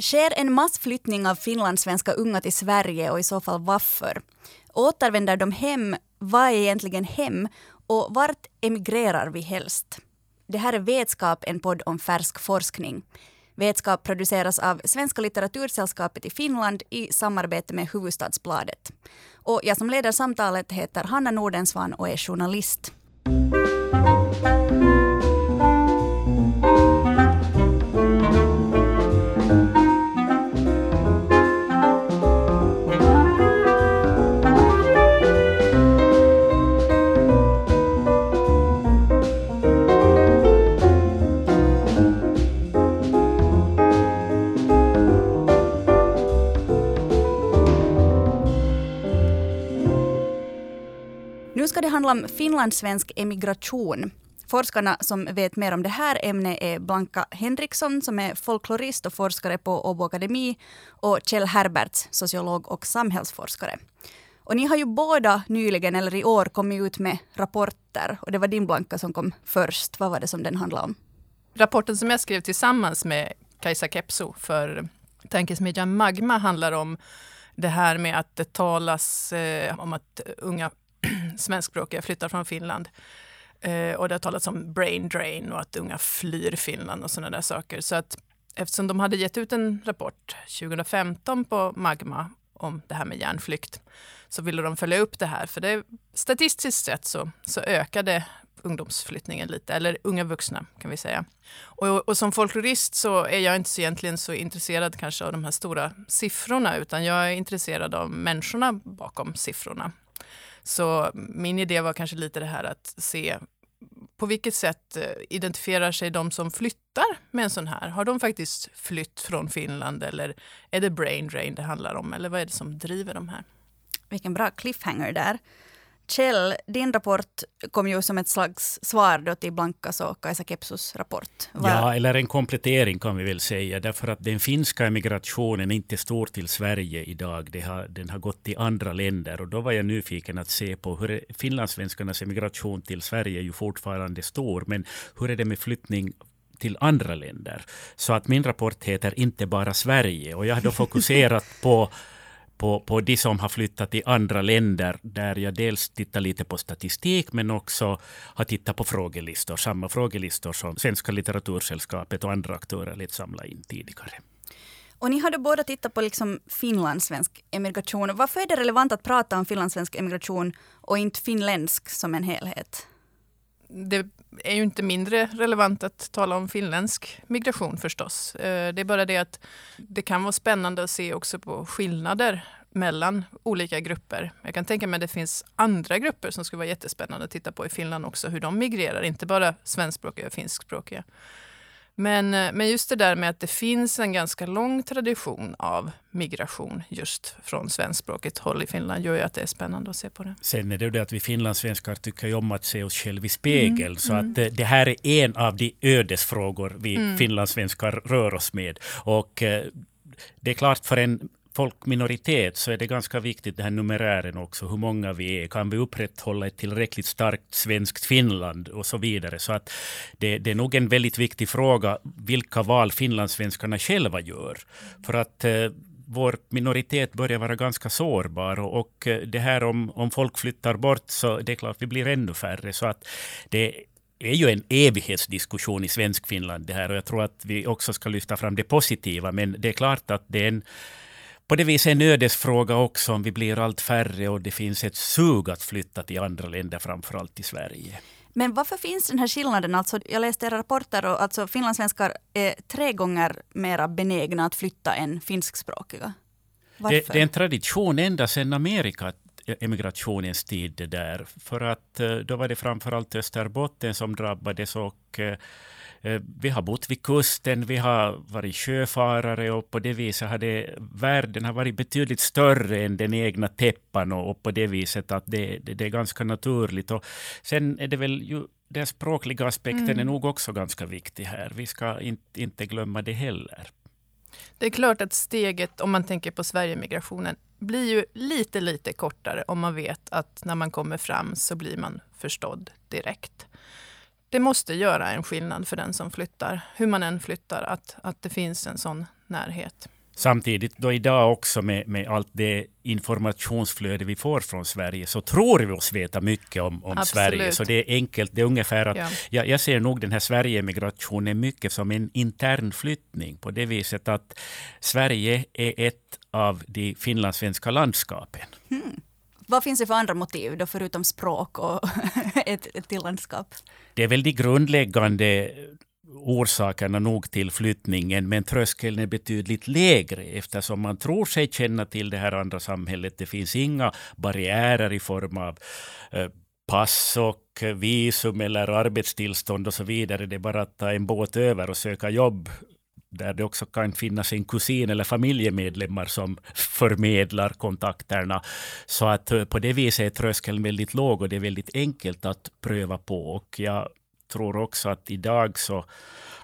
Sker en massflyttning av finlandssvenska unga till Sverige och i så fall varför? Återvänder de hem? Vad är egentligen hem? Och vart emigrerar vi helst? Det här är Vetskap, en podd om färsk forskning. Vetskap produceras av Svenska litteratursällskapet i Finland i samarbete med Huvudstadsbladet. Och jag som leder samtalet heter Hanna Nordensvan och är journalist. Nu ska det handla om finlandssvensk emigration. Forskarna som vet mer om det här ämnet är Blanka Henriksson som är folklorist och forskare på Åbo Akademi och Kjell Herberts, sociolog och samhällsforskare. Och ni har ju båda nyligen, eller i år, kommit ut med rapporter. Och det var din Blanka som kom först. Vad var det som den handlade om? Rapporten som jag skrev tillsammans med Kajsa Kepso för tankesmedjan Magma handlar om det här med att det talas eh, om att unga svenskspråkiga flyttar från Finland. Eh, och det har talats om brain drain och att unga flyr Finland och sådana där saker. Så att eftersom de hade gett ut en rapport 2015 på Magma om det här med hjärnflykt så ville de följa upp det här. För det, statistiskt sett så, så ökade ungdomsflyttningen lite, eller unga vuxna kan vi säga. Och, och, som folklorist så är jag inte så egentligen så intresserad kanske av de här stora siffrorna utan jag är intresserad av människorna bakom siffrorna. Så min idé var kanske lite det här att se på vilket sätt eh, identifierar sig de som flyttar med en sån här? Har de faktiskt flytt från Finland eller är det brain drain det handlar om? Eller vad är det som driver de här? Vilken bra cliffhanger där. Kjell, din rapport kom ju som ett slags svar då till Blankas och Kajsa Kepsos rapport. Var... Ja, eller en komplettering kan vi väl säga. Därför att den finska emigrationen är inte stor till Sverige idag. Har, den har gått till andra länder. Och då var jag nyfiken att se på hur finlandssvenskarnas emigration till Sverige är ju fortfarande stor. Men hur är det med flyttning till andra länder? Så att min rapport heter Inte bara Sverige. Och jag har då fokuserat på på, på de som har flyttat till andra länder, där jag dels tittar lite på statistik, men också har tittat på frågelistor, samma frågelistor som Svenska litteratursällskapet och andra aktörer lät samla in tidigare. Och ni har då båda tittat på liksom finlandssvensk emigration. Varför är det relevant att prata om finlandssvensk emigration och inte finländsk som en helhet? Det är ju inte mindre relevant att tala om finländsk migration förstås. Eh, det är bara det att det kan vara spännande att se också på skillnader mellan olika grupper. Jag kan tänka mig att det finns andra grupper som skulle vara jättespännande att titta på i Finland också, hur de migrerar, inte bara svenskspråkiga och finskspråkiga. Men, eh, men just det där med att det finns en ganska lång tradition av migration just från svenskspråkigt håll i Finland gör ju att det är spännande att se på det. Sen är det det att vi finlandssvenskar tycker ju om att se oss själva i spegel. Mm, så mm. att eh, det här är en av de ödesfrågor vi mm. finlandssvenskar rör oss med. Och eh, det är klart för en folkminoritet så är det ganska viktigt, den här numerären också, hur många vi är. Kan vi upprätthålla ett tillräckligt starkt svenskt Finland och så vidare. Så att det, det är nog en väldigt viktig fråga, vilka val finlandssvenskarna själva gör. För att eh, vår minoritet börjar vara ganska sårbar och, och eh, det här om, om folk flyttar bort så det är klart vi blir ännu färre. Så att det är ju en evighetsdiskussion i svensk Finland det här och jag tror att vi också ska lyfta fram det positiva men det är klart att det är en på det viset en ödesfråga också om vi blir allt färre och det finns ett sug att flytta till andra länder, framförallt till Sverige. Men varför finns den här skillnaden? Alltså, jag läste era rapporter och alltså, finlandssvenskar är tre gånger mer benägna att flytta än finskspråkiga. Varför? Det, det är en tradition ända sedan Amerika emigrationens tid. Där. För att eh, då var det framförallt Österbotten som drabbades och Eh, vi har bott vid kusten, vi har varit sjöfarare och på det viset har det, världen har varit betydligt större än den egna täppan och, och på det viset att det, det, det, är ganska naturligt. Och sen är det väl ju den språkliga aspekten mm. är nog också ganska viktig här. Vi ska inte, inte glömma det heller. Det är klart att steget, om man tänker på Sverigemigrationen, blir ju lite, lite kortare om man vet att när man kommer fram så blir man förstådd direkt det måste göra en skillnad för den som flyttar, hur man än flyttar, att, att det finns en sån närhet. Samtidigt då idag också med, med allt det informationsflöde vi får från Sverige så tror vi oss veta mycket om, om Sverige. Så det är enkelt. Det är ungefär att ja. jag, jag ser nog den här Sverige-emigrationen mycket som en intern flyttning på det viset att Sverige är ett av de finlandssvenska landskapen. Hmm. Vad finns det för andra motiv då förutom språk och ett, ett till landskap? Det är väl de grundläggande orsakerna nog till flyttningen, men tröskeln är betydligt lägre eftersom man tror sig känna till det här andra samhället. Det finns inga barriärer i form av eh, pass och visum eller arbetstillstånd och så vidare. Det är bara att ta en båt över och söka jobb där det också kan finnas en kusin eller familjemedlemmar som förmedlar kontakterna. Så att eh, på det viset är tröskeln väldigt låg och det är väldigt enkelt att pröva på. Och jag tror också att idag så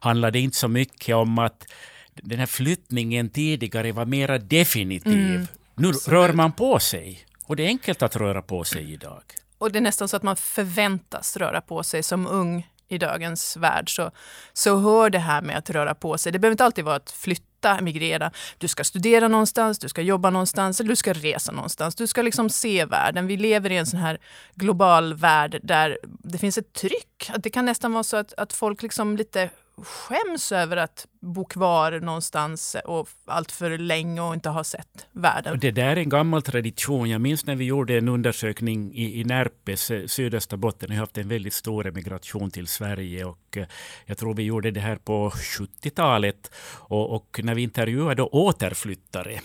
handlar det inte så mycket om att den här flyttningen tidigare var mera definitiv. Mm. Nu rör man på sig. Och det är enkelt att röra på sig idag. Och det är nästan så att man förväntas röra på sig som ung i dagens värld så, så hör det här med att röra på sig. Det behöver inte alltid vara att flytta, emigrera. Du ska studera någonstans, du ska jobba någonstans eller du ska resa någonstans. Du ska liksom se världen. Vi lever i en sån här global värld där det finns ett tryck. Att det kan nästan vara så att, att folk liksom lite skäms över att bo kvar någonstans och allt för länge och inte ha sett världen. Det där är en gammal tradition. Jag minns när vi gjorde en undersökning i, i Närpes, eh, sydöstra botten. Vi har haft en väldigt stor emigration till Sverige och eh, jag tror vi gjorde det här på 70-talet. Och, och när vi intervjuade återflyttare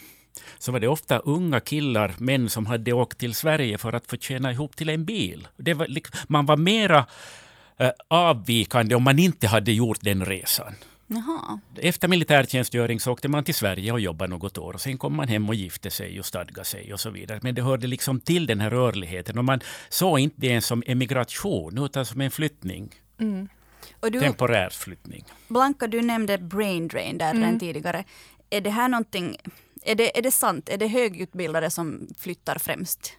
så var det ofta unga killar, män som hade åkt till Sverige för att få tjäna ihop till en bil. Det var, man var mera avvikande om man inte hade gjort den resan. Jaha. Efter militärtjänstgöring så åkte man till Sverige och jobbade något år. och Sen kom man hem och gifte sig och stadgade sig och så vidare. Men det hörde liksom till den här rörligheten. Och man såg inte det som emigration utan som en flyttning. Mm. Du, Temporär flyttning. Blanka, du nämnde brain drain där mm. tidigare. Är det här någonting, är det, är det sant? Är det högutbildade som flyttar främst?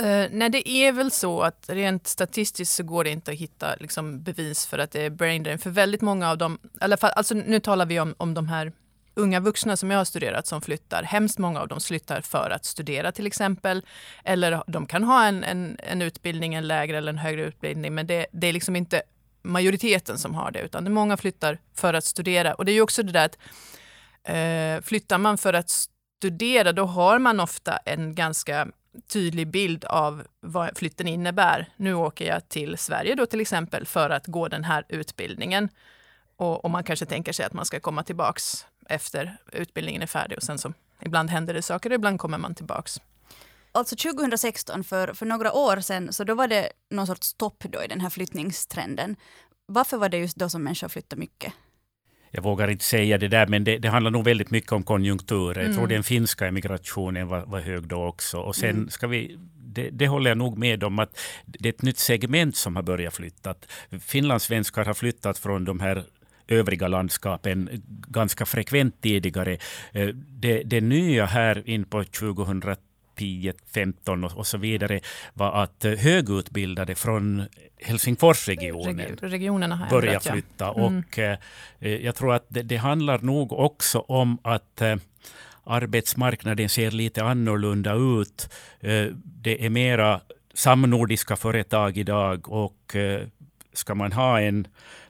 Uh, nej, det är väl så att rent statistiskt så går det inte att hitta liksom, bevis för att det är brain drain. För väldigt många av dem, i alla fall, alltså, nu talar vi om, om de här unga vuxna som jag har studerat som flyttar. Hemskt många av dem flyttar för att studera till exempel. Eller de kan ha en, en, en utbildning, en lägre eller en högre utbildning. Men det, det är liksom inte majoriteten som har det, utan det många flyttar för att studera. Och det är ju också det där att uh, flyttar man för att studera, då har man ofta en ganska tydlig bild av vad flytten innebär. Nu åker jag till Sverige då till exempel för att gå den här utbildningen. Och, och man kanske tänker sig att man ska komma tillbaks efter utbildningen är färdig och sen så ibland händer det saker och ibland kommer man tillbaks. Alltså 2016, för, för några år sedan, så då var det någon sorts stopp då i den här flyttningstrenden. Varför var det just då som människor flyttade mycket? Jag vågar inte säga det där, men det, det handlar nog väldigt mycket om konjunkturer. Mm. Jag tror mm. den finska emigrationen var, var hög då också. Och sen mm. ska vi det, det, håller jag nog med om att det är ett nytt segment som har börjat flytta. Finlandssvenskar har flyttat från de här övriga landskapen ganska frekvent tidigare. Eh, det, det nya här in på 2010 10, 15 och, så vidare var att eh, högutbildade från Helsingforsregionen Regionerna börjar flytta. Ja. Mm. Och, eh, jag tror att det, det, handlar nog också om att eh, arbetsmarknaden ser lite annorlunda ut. Eh, det är mera samnordiska företag idag och eh, ska man ha en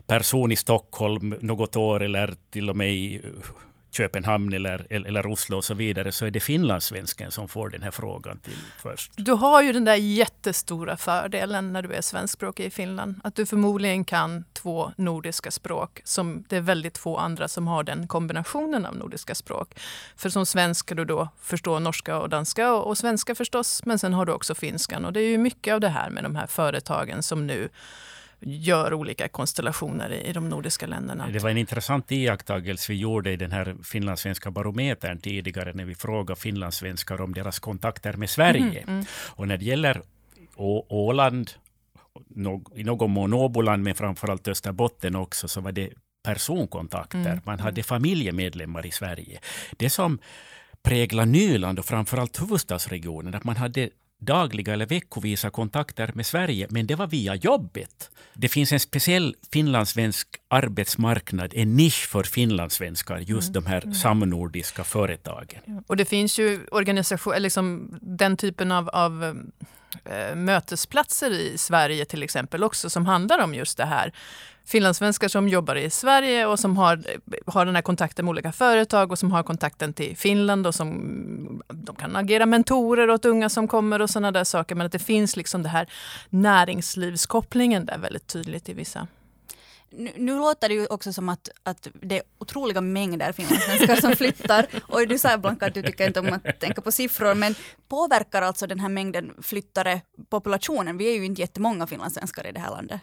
person i Stockholm något år eller till och med i Köpenhamn eller, eller Oslo och så vidare så är det finlandssvensken som får den här frågan till först. Du har ju den där jättestora fördelen när du är svenskspråkig i Finland. Att du förmodligen kan två nordiska språk. Som det är väldigt få andra som har den kombinationen av nordiska språk. För som svensk ska du då förstå norska och danska och, och svenska förstås. Men sen har du också finskan. Och det är ju mycket av det här med de här företagen som nu gör olika konstellationer i de nordiska länderna. Det var en intressant iakttagelse vi gjorde i den här finlandssvenska barometern tidigare när vi frågade finlandssvenskar om deras kontakter med Sverige. Mm, mm. Och när det gäller Å Åland, i någon mån Åboland, men framförallt Österbotten också, så var det personkontakter. Mm. Man hade familjemedlemmar i Sverige. Det som präglar Nyland och framförallt huvudstadsregionen, att man hade dagliga eller veckovisa kontakter med Sverige, men det var via jobbet. Det finns en speciell finlandssvensk arbetsmarknad, en nisch för finlandssvenskar, just mm. de här mm. samnordiska företagen. Och det finns ju organisationer, liksom den typen av, av äh, Eh, mötesplatser i Sverige till exempel också som handlar om just det här finlandssvenskar som jobbar i Sverige och som har, eh, har den här kontakten med olika företag och som har kontakten till Finland och som de kan agera mentorer åt unga som kommer och sådana där saker. Men att det finns liksom det här näringslivskopplingen där väldigt tydligt i vissa nu, nu, låter det ju också som att, att det är otroliga mängder finlandssvenskar som flyttar. Och du sa Blanka att du tycker inte om att tänka på siffror, men påverkar alltså den här mängden flyttare populationen? Vi är ju inte jättemånga finlandssvenskar i det här landet.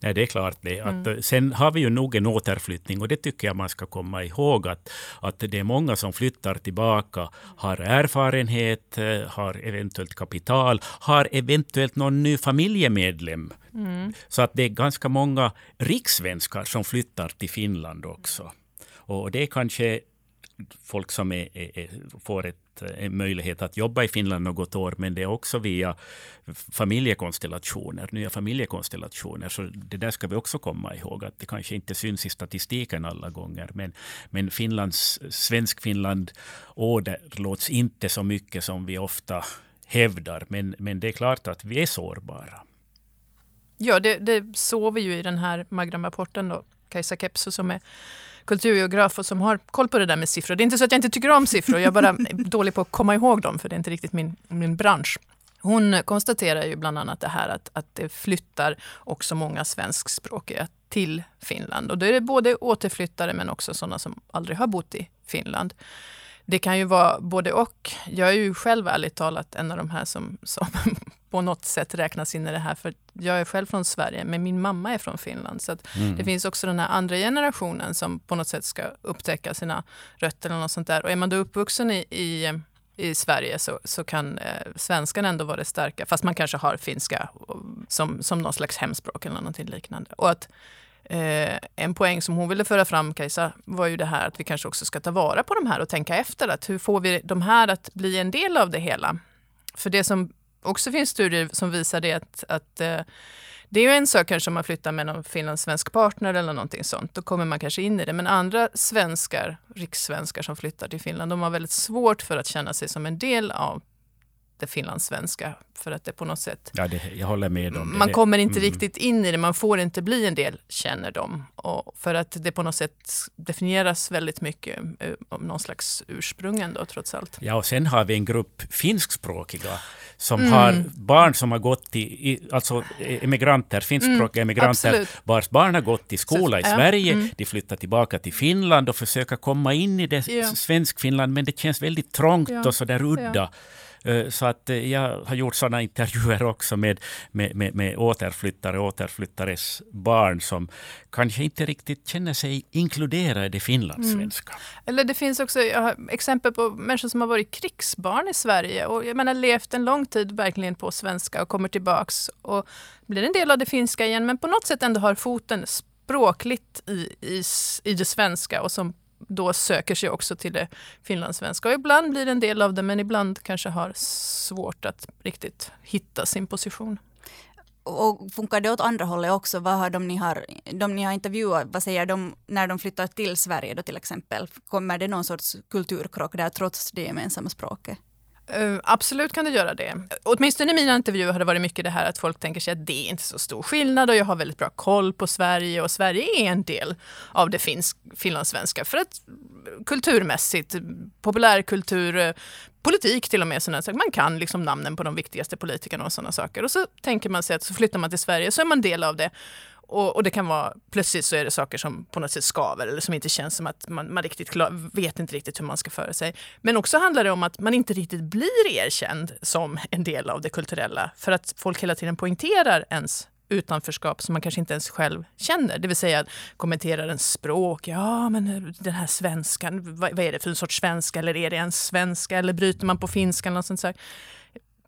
Nej, det är klart det. Att, mm. Sen har vi ju nog en återflyttning och det tycker jag man ska komma ihåg att, att det är många som flyttar tillbaka, har erfarenhet, eh, har eventuellt kapital, har eventuellt någon ny familjemedlem. Mm. Så att det är ganska många rikssvenskar som flyttar till Finland också. Och det är kanske folk som är, är, får ett ett, en eh, möjlighet att jobba i Finland något år, men det är också via familjekonstellationer, nya familjekonstellationer. Så det där ska vi också komma ihåg, att det kanske inte syns i statistiken alla gånger, men, men Finlands, Svensk-Finland åderlåts inte så mycket som vi ofta hävdar, men, men det är klart att vi är sårbara. Ja, det, det såg vi ju i den här Magram-rapporten Kajsa Kepso som är kulturgeograf och som har koll på det där med siffror. Det är inte så att jag inte tycker om siffror, jag är bara dålig på att komma ihåg dem för det är inte riktigt min, min bransch. Hon konstaterar ju bland annat det här att, att det flyttar också många svenskspråkiga till Finland. Och då är det både återflyttare men också sådana som aldrig har bott i Finland. Det kan ju vara både och. Jag är ju själv ärligt talat en av de här som, som på något sätt räknas in i det här. För jag är själv från Sverige, men min mamma är från Finland. Så mm. det finns också den här andra generationen som på något sätt ska upptäcka sina rötter. eller något sånt där. Och är man då uppvuxen i, i i Sverige så, så kan eh, svenskan ändå vara det starka, fast man kanske har finska som, som någon slags hemspråk eller något liknande. Och att Eh, en poäng som hon ville föra fram, Kajsa, var ju det här att vi kanske också ska ta vara på de här och tänka efter. Att hur får vi de här att bli en del av det hela? För det som också finns studier som visar det att, att eh, det är ju en sak kanske om man flyttar med någon finlandssvensk partner eller någonting sånt. Då kommer man kanske in i det. Men andra svenskar, rikssvenskar som flyttar till Finland, de har väldigt svårt för att känna sig som en del av det finlandssvenska. För att det på något sätt... Ja, det, jag håller med om det. Man kommer inte mm. riktigt in i det, man får inte bli en del, känner de. Och för att det på något sätt definieras väldigt mycket om någon slags ursprung ändå, trots allt. Ja, och sen har vi en grupp finskspråkiga som mm. har barn som har gått i, alltså emigranter, finskspråkiga mm, emigranter, absolut. vars barn har gått i skola Så, i Sverige. Mm. De flyttar tillbaka till Finland och försöker komma in i det ja. svensk-Finland, men det känns väldigt trångt ja. och sådär udda. Ja. Eh, så att eh, jag har gjort sådana intervjuer också med, med, med, med återflyttare och återflyttares barn som kanske inte riktigt känner sig inkluderade i finlandssvenska. Mm. Eller det finns också exempel på människor som har varit krigsbarn i Sverige och jag menar levt en lång tid verkligen på svenska och kommer tillbaks och blir en del av det finska igen men på något sätt ändå har foten språkligt i, i, i det svenska och som då söker sig också till det finlandssvenska. Och ibland blir det en del av det men ibland kanske har svårt att riktigt hitta sin position. Och funkar det åt andra hållet också? Vad har de ni har, de ni har intervjuat, vad säger de när de flyttar till Sverige då till exempel? Kommer det någon sorts kulturkrock där trots det gemensamma språket? Uh, absolut kan det göra det. Åtminstone i mina intervjuer har det varit mycket det här att folk tänker sig att det är inte så stor skillnad och jag har väldigt bra koll på Sverige och Sverige är en del av det finsk, finlandssvenska för att kulturmässigt, populärkultur, eh, politik till och med. Sådana saker. Man kan liksom namnen på de viktigaste politikerna och sådana saker. Och så tänker man sig att så flyttar man till Sverige så är man del av det. Och, och, det kan vara, plötsligt så är det saker som på något sätt skaver eller som inte känns som att man, man riktigt klar, vet inte riktigt hur man ska föra sig. Men också handlar det om att man inte riktigt blir erkänd som en del av det kulturella för att folk hela tiden poängterar ens utanförskap som man kanske inte ens själv känner. Det vill säga kommenterar en språk. Ja, men den här svenskan, vad, vad är det för en sorts svenska? Eller är det en svenska? Eller bryter man på finska? Eller något sånt så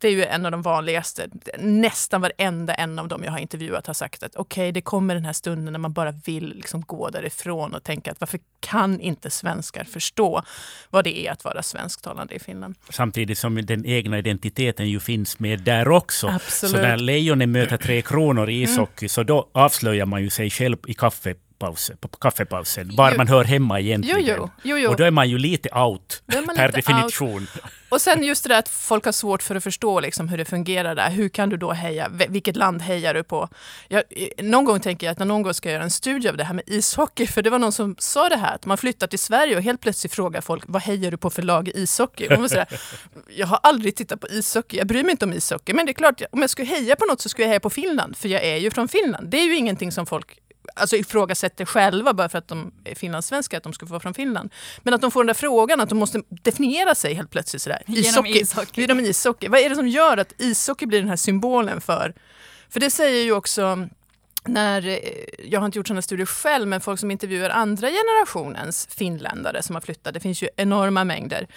det är ju en av de vanligaste. Nästan varenda en av dem jag har intervjuat har sagt att okej, okay, det kommer den här stunden när man bara vill liksom gå därifrån och tänka att varför kan inte svenskar förstå vad det är att vara svensktalande i Finland? Samtidigt som den egna identiteten ju finns med där också. Absolut. Så när lejonen möter Tre Kronor i ishockey, mm. så då avslöjar man ju sig själv i kaffe pausen, på kaffepausen, var jo. man hör hemma egentligen. Jo, jo. Och då är man ju lite out per definition. Out. Och sen just det där att folk har svårt för att förstå liksom hur det fungerar där. Hur kan du då heja? Vilket land hejar du på? Jag, någon gång tänker jag att när någon gång ska göra en studie av det här med ishockey, för det var någon som sa det här, att man flyttar till Sverige och helt plötsligt frågar folk, vad hejar du på för lag i ishockey? Och man säger, jag har aldrig tittat på ishockey, jag bryr mig inte om ishockey, men det är klart, om jag skulle heja på något så skulle jag heja på Finland, för jag är ju från Finland. Det är ju ingenting som folk alltså ifrågasätter själva bara för att de är finlandssvenskar, att de ska få vara från Finland. Men att de får den där frågan, att de måste definiera sig helt plötsligt sådär. Genom ishockey. Genom ishockey. Vad är det som gör att ishockey blir den här symbolen för... För det säger ju också när, eh, jag har inte gjort sådana studier själv, men folk som intervjuar andra generationens finländare som har flyttat, det finns ju enorma mängder,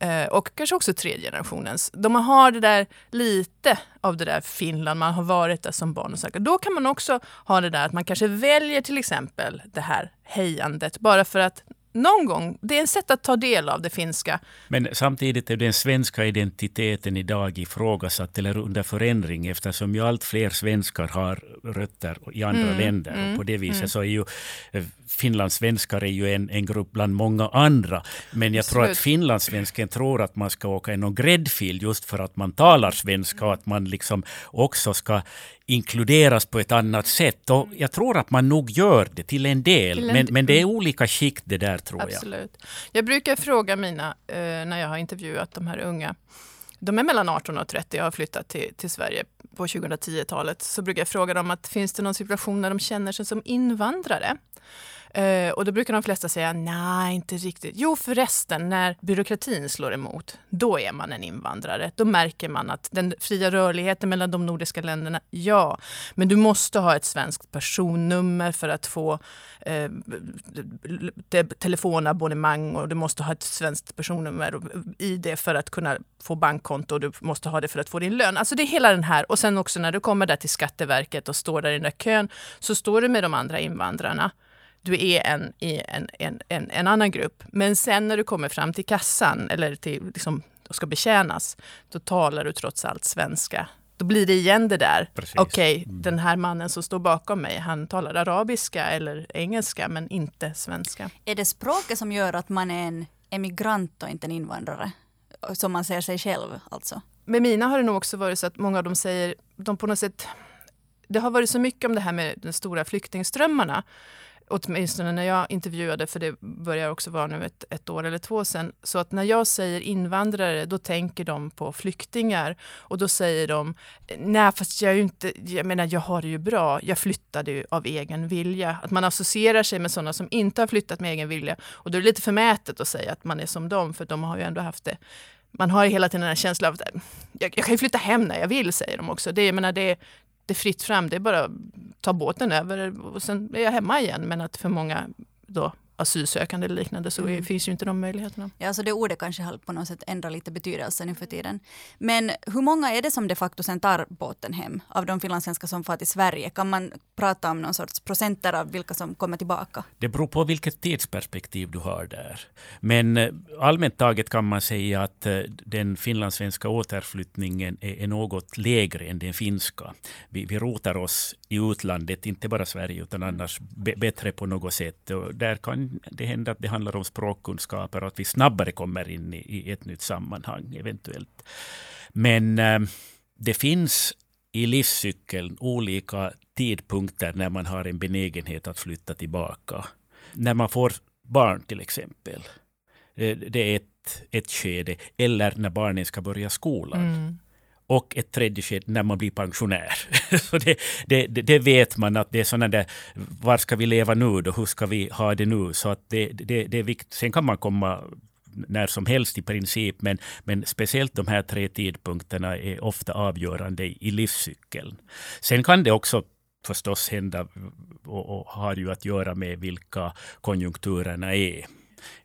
eh, och kanske också tredje generationens. De har det där lite av det där Finland, man har varit där som barn och så. Då kan man också ha det där att man kanske väljer till exempel det här hejandet bara för att någon gång. Det är ett sätt att ta del av det finska. Men samtidigt är den svenska identiteten idag ifrågasatt eller under förändring eftersom ju allt fler svenskar har rötter i andra mm, länder. Mm, och på det viset mm. så är ju eh, finlandssvenskar är ju en, en grupp bland många andra. Men jag tror att finlandssvensken tror att man ska åka i någon gräddfil just för att man talar svenska och att man liksom också ska inkluderas på ett annat sätt. Och jag tror att man nog gör det till en del. Till en men, men det är olika skikt det där tror jag. Absolut. Jag brukar fråga mina, eh, när jag har intervjuat de här unga, de är mellan 18 och 30 och har flyttat till, till Sverige på 2010-talet. Så brukar jag fråga dem att finns det någon situation när de känner sig som invandrare? Eh, och då brukar de flesta säga nej, inte riktigt. Jo, förresten, när byråkratin slår emot, då är man en invandrare. Då märker man att den fria rörligheten mellan de nordiska länderna, ja, men du måste ha ett svenskt personnummer för att få eh, telefonabonnemang och du måste ha ett svenskt personnummer eh, i det för att kunna få bankkonto och du måste ha det för att få din lön. Alltså det är hela den här och sen också när du kommer där till Skatteverket och står där i den där kön så står du med de andra invandrarna du är en i en, en, en, en, annan grupp. Men sen när du kommer fram till kassan eller till, liksom, och ska betjänas, då talar du trots allt svenska. Då blir det igen det där. Okej, okay, mm. den här mannen som står bakom mig, han talar arabiska eller engelska, men inte svenska. Är det språket som gör att man är en emigrant och inte en invandrare? Som man ser sig själv alltså? Med mina har det nog också varit så att många av dem säger, de på något sätt, det har varit så mycket om det här med de stora flyktingströmmarna åtminstone när jag intervjuade, för det börjar också vara nu ett, ett år eller två sedan, så att när jag säger invandrare, då tänker de på flyktingar och då säger de, nej fast jag är ju inte, jag menar jag har det ju bra, jag flyttade ju av egen vilja. Att man associerar sig med sådana som inte har flyttat med egen vilja och då är det lite förmätet att säga att man är som dem, för de har ju ändå haft det man har hela tiden den här känslan av att jag, jag, kan ju flytta hem när jag vill, säger de också. Det, jag menar, det, det är fritt fram. Det är bara att ta båten över och sen är jag hemma igen. Men att för många då asylsökande eller liknande så mm. finns ju inte de möjligheterna. Ja, så det ordet kanske har på något sätt ändrat lite betydelse nu för tiden. Men hur många är det som de facto sen tar båten hem av de finlandssvenskar som far till Sverige? Kan man prata om någon sorts procenter av vilka som kommer tillbaka? Det beror på vilket tidsperspektiv du har där. Men eh, allmänt taget kan man säga att eh, den finlandssvenska återflyttningen är något lägre än den finska. Vi, vi rotar oss i utlandet, inte bara Sverige utan annars bättre på något sätt. Och där kan det händer att det handlar om språkkunskaper och att vi snabbare kommer in i, i ett nytt sammanhang eventuellt. Men eh, det finns i livscykeln olika tidpunkter när man har en benägenhet att flytta tillbaka. När man får barn till exempel. Eh, det är ett, ett skede. Eller när barnen ska börja skolan. Mm och ett tredje skede när man blir pensionär. så det, det, det, vet man att det är sådana där, var ska vi leva nu då, hur ska vi ha det nu? Så att det, det, det är viktigt. Sen kan man komma när som helst i princip, men, men speciellt de här tre tidpunkterna är ofta avgörande i livscykeln. Sen kan det också förstås hända och, och har ju att göra med vilka konjunkturerna är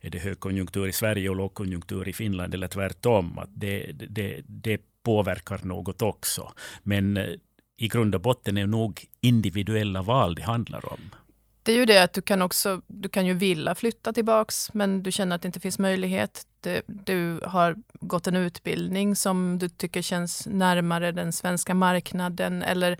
är det högkonjunktur i Sverige och lågkonjunktur i Finland eller tvärtom. Att det, det, det påverkar något också. Men eh, i grund och botten är det nog individuella val det handlar om. Det är ju det att du kan också, du kan ju vilja flytta tillbaks men du känner att det inte finns möjlighet. Du, du, har gått en utbildning som du tycker känns närmare den svenska marknaden eller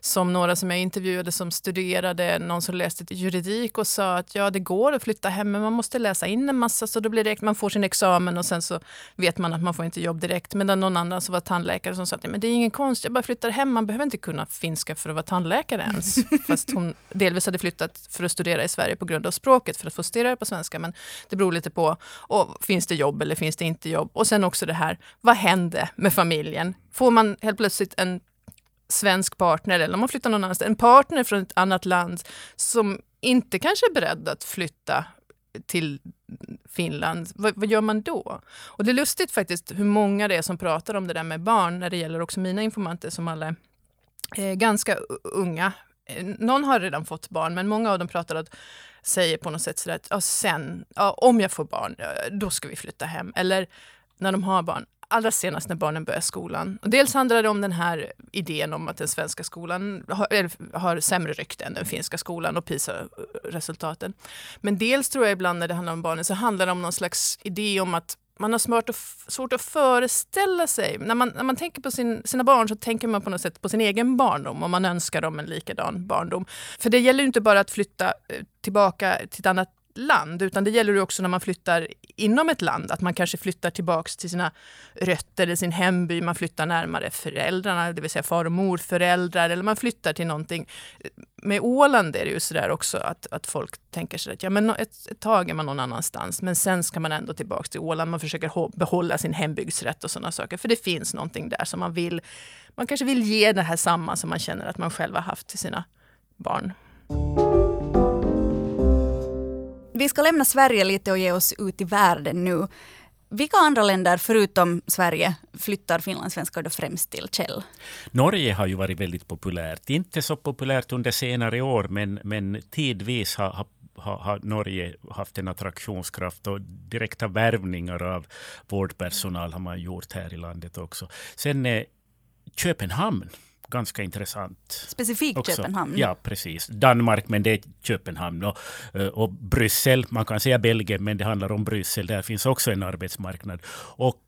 som några som jag intervjuade som studerade, någon som läste juridik och sa att ja, det går att flytta hem men man måste läsa in en massa så då blir det, man får sin examen och sen så vet man att man får inte jobb direkt. Men någon annan som var tandläkare som sa att men det är ingen konst, jag bara flyttar hem, man behöver inte kunna finska för att vara tandläkare ens. Fast hon delvis hade flyttat för att studera i Sverige på grund av språket för att få studera på svenska. Men det beror lite på, och finns det jobb eller finns det inte jobb? Och sen också det här, vad händer med familjen? Får man helt plötsligt en svensk partner eller om man flyttar någon annanstans, en partner från ett annat land som inte kanske är beredd att flytta till Finland, vad, vad, gör man då? Och det är lustigt faktiskt hur många det är som pratar om det där med barn när det gäller också mina informanter som alla är eh, ganska unga. Eh, någon har redan fått barn men många av dem pratar att säger på något sätt sådär att ja, sen, ja, om jag får barn, då ska vi flytta hem. Eller när de har barn, allra senast när barnen börjar skolan. Och dels handlar det om den här idén om att den svenska skolan har, har sämre rykte än den finska skolan och PISA-resultaten. Men dels tror jag ibland när det handlar om barnen så handlar det om någon slags idé om att man har svårt att, svårt att föreställa sig. När man, när man tänker på sin, sina barn så tänker man på något sätt på sin egen barndom och man önskar dem en likadan barndom. För det gäller inte bara att flytta eh, tillbaka till ett annat land, utan det gäller också när man flyttar inom ett land, att man kanske flyttar tillbaks till sina rötter eller sin hemby, man flyttar närmare föräldrarna, det vill säga far och morföräldrar, eller man flyttar till någonting. Med Åland är det ju sådär också att, att folk tänker sig att ja, men ett, ett tag är man någon annanstans, men sen ska man ändå tillbaks till Åland, man försöker behålla sin hembygdsrätt och sådana saker, för det finns någonting där som man vill, man kanske vill ge det här samma som man känner att man själv har haft till sina barn. Vi ska lämna Sverige lite och ge oss ut i världen nu. Vilka andra länder förutom Sverige flyttar finlandssvenskar då främst till Kjell? Norge har ju varit väldigt populärt. Inte så populärt under senare år, men, men tidvis har, har, har Norge haft en attraktionskraft och direkta värvningar av vårdpersonal har man gjort här i landet också. Sen eh, Köpenhamn ganska intressant. Specifikt också. Köpenhamn? Ja, precis. Danmark, men det är Köpenhamn. Och, eh, och Bryssel, man kan säga Belgien, men det handlar om Bryssel. Där finns också en arbetsmarknad. Och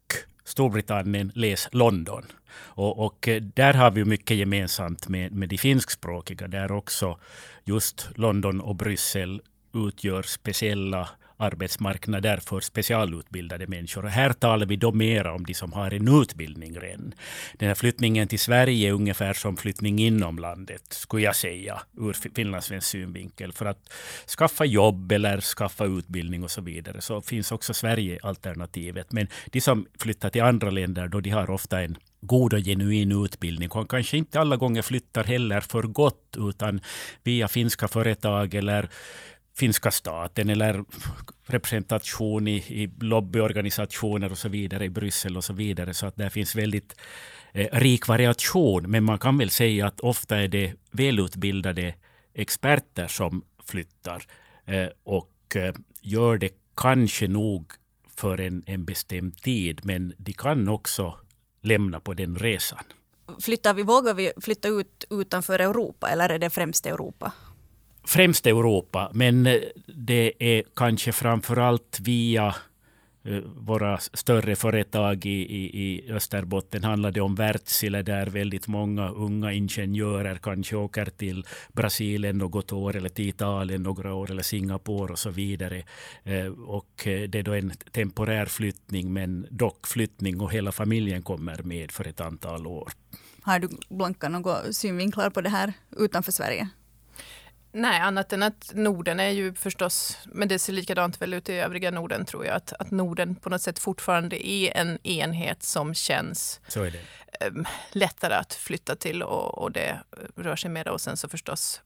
Storbritannien, läs London. Och, och, eh, där har vi mycket gemensamt med, med de finskspråkiga, där också just London och Bryssel utgör speciella arbetsmarknader för specialutbildade människor. Och här talar vi då mera om de som har en utbildning redan. Den här flyttningen till Sverige är ungefär som flyttning inom landet, skulle jag säga, ur finlandssvensk synvinkel. För att skaffa jobb eller skaffa utbildning och så vidare så finns också Sverige-alternativet. Men de som flyttar till andra länder, då de har ofta en god och genuin utbildning. Och kanske inte alla gånger flyttar heller för gott, utan via finska företag eller finska staten eller representation i, i lobbyorganisationer och så vidare i Bryssel och så vidare. Så att där finns väldigt eh, rik variation. Men man kan väl säga att ofta är det välutbildade experter som flyttar eh, och eh, gör det kanske nog för en, en bestämd tid. Men de kan också lämna på den resan. Flyttar vi, vågar vi flytta ut utanför Europa eller är det främst Europa? Främst Europa, men eh, det är kanske framför allt via eh, våra större företag i, i, i Österbotten handlar det om Wärtsilä där väldigt många unga ingenjörer kanske åker till Brasilien något år eller till Italien några år eller Singapore och så vidare. Eh, och det är då en temporär flyttning men dock flyttning och hela familjen kommer med för ett antal år. Har du Blanka några synvinklar på det här utanför Sverige? Nej, annat än att Norden är ju förstås, men det ser likadant väl ut i övriga Norden tror jag, att, att Norden på något sätt fortfarande är en enhet som känns eh, lättare att flytta till och, och det rör sig mera. Och sen så förstås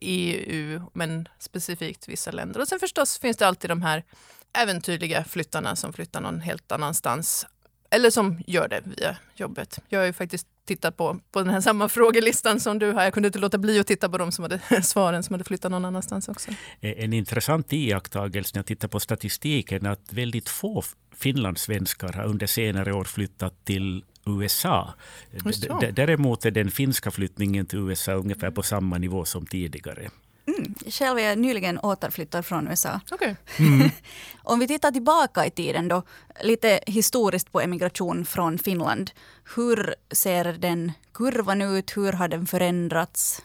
EU, men specifikt vissa länder. Och sen förstås finns det alltid de här äventyrliga flyttarna som flyttar någon helt annanstans. Eller som gör det via jobbet. Jag har ju faktiskt tittat på, på den här samma frågelistan som du har. Jag kunde inte låta bli att titta på de som hade svaren som hade flyttat någon annanstans också. En intressant iakttagelse när jag tittar på statistiken att väldigt få finlandssvenskar har under senare år flyttat till USA. Däremot är den finska flyttningen till USA ungefär på samma nivå som tidigare. Mm. Själv är jag nyligen återflyttad från USA. Okay. Mm. Om vi tittar tillbaka i tiden då, lite historiskt på emigration från Finland. Hur ser den kurvan ut? Hur har den förändrats?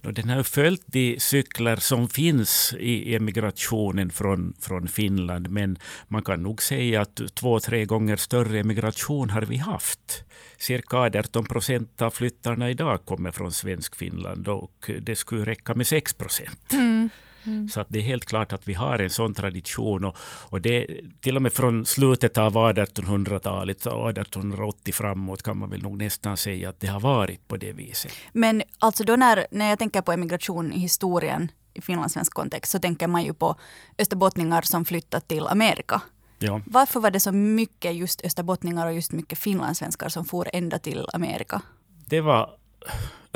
Den har följt de cykler som finns i emigrationen från, från Finland. Men man kan nog säga att två, tre gånger större emigration har vi haft. Cirka 18 procent av flyttarna idag kommer från svensk Finland och det skulle räcka med 6 procent. Mm. Mm. Så att det är helt klart att vi har en sån tradition. Och, och det, till och med från slutet av 1800-talet, 1880 framåt, kan man väl nog nästan säga att det har varit på det viset. Men alltså då när, när jag tänker på emigration i historien i finlandssvensk kontext så tänker man ju på österbottningar som flyttat till Amerika. Ja. Varför var det så mycket just österbottningar och just mycket finlandssvenskar som for ända till Amerika? Det var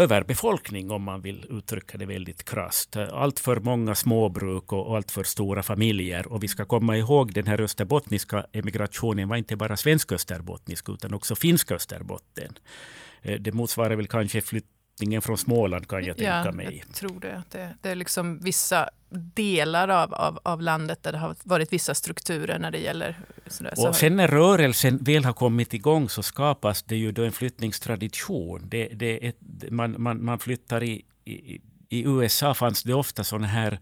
överbefolkning om man vill uttrycka det väldigt krasst. Allt för många småbruk och allt för stora familjer. Och vi ska komma ihåg den här österbottniska emigrationen var inte bara svensk-österbottnisk utan också finsk-österbotten. Eh, det motsvarar väl kanske flyttningen från Småland kan jag tänka ja, mig. Jag tror det. Det, det är liksom vissa delar av, av, av, landet där det har varit vissa strukturer när det gäller... Sådär. Och sen när rörelsen väl har kommit igång så skapas det ju då en flyttningstradition. Det, det är, man, man, man flyttar i, i, i USA fanns det ofta sådana här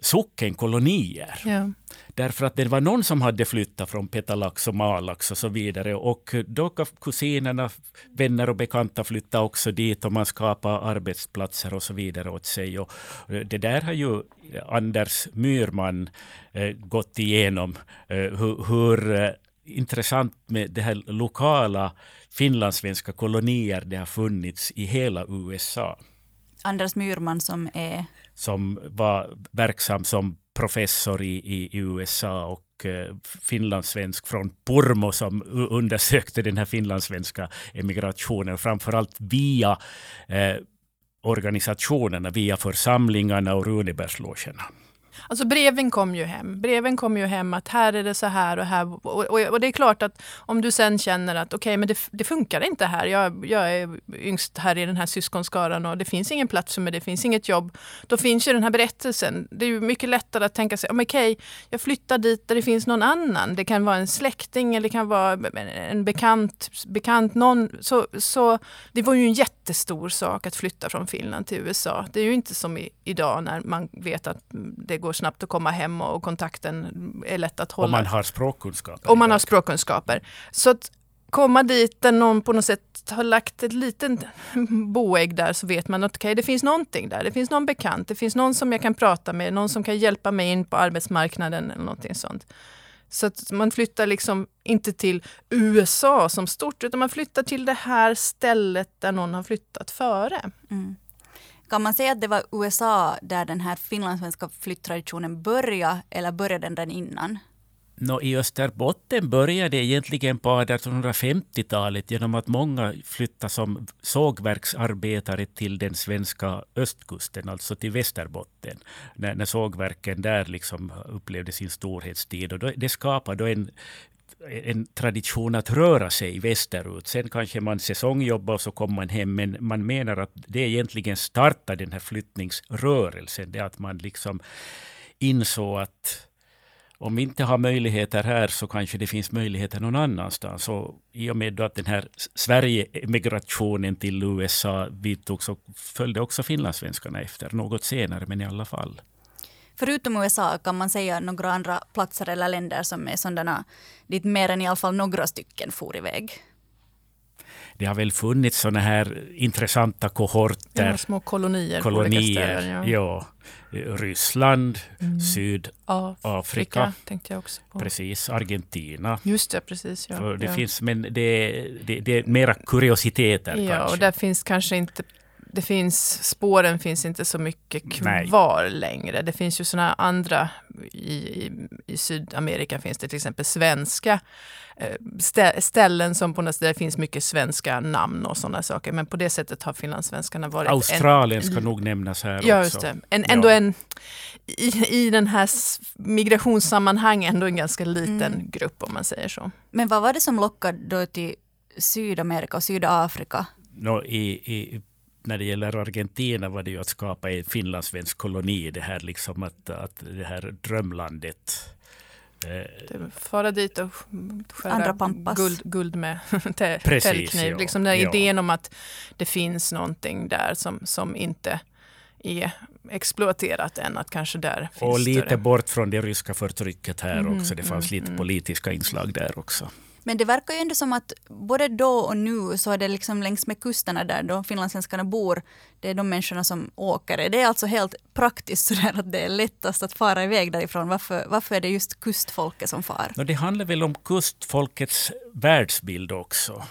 sockenkolonier. Ja. Därför att det var någon som hade flyttat från Petalax och Malax och så vidare. Och då kusinerna, vänner och bekanta flytta också dit och man skapade arbetsplatser och så vidare åt sig. Och det där har ju Anders Myrman eh, gått igenom. Eh, hur, hur eh, intressant med det här lokala finlandssvenska kolonier det har funnits i hela USA. Anders Myrman som är som var verksam som professor i, i, USA och eh, finlandssvensk från Pormo som undersökte den här finlandssvenska emigrationen, framförallt via eh, organisationerna, via församlingarna och Runebergslogerna. Alltså breven kom ju hem. Breven kom ju hem att här är det så här och här. Och, och, och det är klart att om du sen känner att okej, okay, men det, det, funkar inte här. Jag, jag är yngst här i den här syskonskaran och det finns ingen plats för mig, det finns inget jobb. Då finns ju den här berättelsen. Det är ju mycket lättare att tänka sig, okej, okay, jag flyttar dit där det finns någon annan. Det kan vara en släkting eller det kan vara en bekant, bekant någon. Så, så det var ju en jättestor sak att flytta från Finland till USA. Det är ju inte som i, idag när man vet att det går snabbt att komma hem och kontakten är lätt att hålla. Och man har språkkunskaper. Och man har språkkunskaper. Så att komma dit där någon på något sätt har lagt ett litet boägg där så vet man att okay, det finns någonting där. Det finns någon bekant, det finns någon som jag kan prata med, någon som kan hjälpa mig in på arbetsmarknaden eller någonting sånt. Så att man flyttar liksom inte till USA som stort utan man flyttar till det här stället där någon har flyttat före. Mm. Kan man säga att det var USA där den här finlandssvenska flytttraditionen började eller började den redan innan? No, I Österbotten började det egentligen på 1850-talet genom att många flyttade som sågverksarbetare till den svenska östkusten, alltså till Västerbotten. När, när sågverken där liksom upplevde sin storhetstid. Och då, det skapade en en tradition att röra sig västerut. Sen kanske man säsongjobbar och så kommer man hem. Men man menar att det egentligen startade den här flyttningsrörelsen. Det att man liksom insåg att om vi inte har möjligheter här så kanske det finns möjligheter någon annanstans. Så I och med att den här Sverige-migrationen till USA vidtogs så följde också finlandssvenskarna efter något senare, men i alla fall. Förutom USA kan man säga några andra platser eller länder som är sådana dit mer än i alla fall några stycken for iväg. Det har väl funnits sådana här intressanta kohorter. Ja, små kolonier. kolonier ställen, ja. ja. Ryssland, mm. Sydafrika. Afrika, tänkte jag också på. Precis, Argentina. Just det, precis. Ja, det ja. finns, men det, det, det är mera kuriositeter. Ja, kanske. och där finns kanske inte det finns, spåren finns inte så mycket kvar Nej. längre. Det finns ju sådana andra, i, i, i, Sydamerika finns det till exempel svenska eh, ställen som på något sätt, där det finns mycket svenska namn och sådana saker. Men på det sättet har finlandssvenskarna varit... Australien en, ska nog nämnas här ja, också. Just det. En, ändå ja. en, i, i den här migrationssammanhang ändå en ganska liten mm. grupp om man säger så. Men vad var det som lockade då till Sydamerika och Sydafrika? No, i, i, när det gäller Argentina var det ju att skapa en finlandssvensk koloni. Det här, liksom att, att det här drömlandet. Eh, fara dit och skära guld, guld med täljkniv. Liksom den ja. idén om att det finns någonting där som, som inte är exploaterat än att kanske där finns Och lite större. bort från det ryska förtrycket här mm, också. Det fanns mm, lite mm. politiska inslag där också. Men det verkar ju ändå som att både då och nu så är det liksom längs med kusterna där de finlandssvenskarna bor, det är de människorna som åker. Det är alltså helt praktiskt sådär att det är lättast att fara iväg därifrån. Varför, varför är det just kustfolket som far? No, det handlar väl om kustfolkets världsbild också.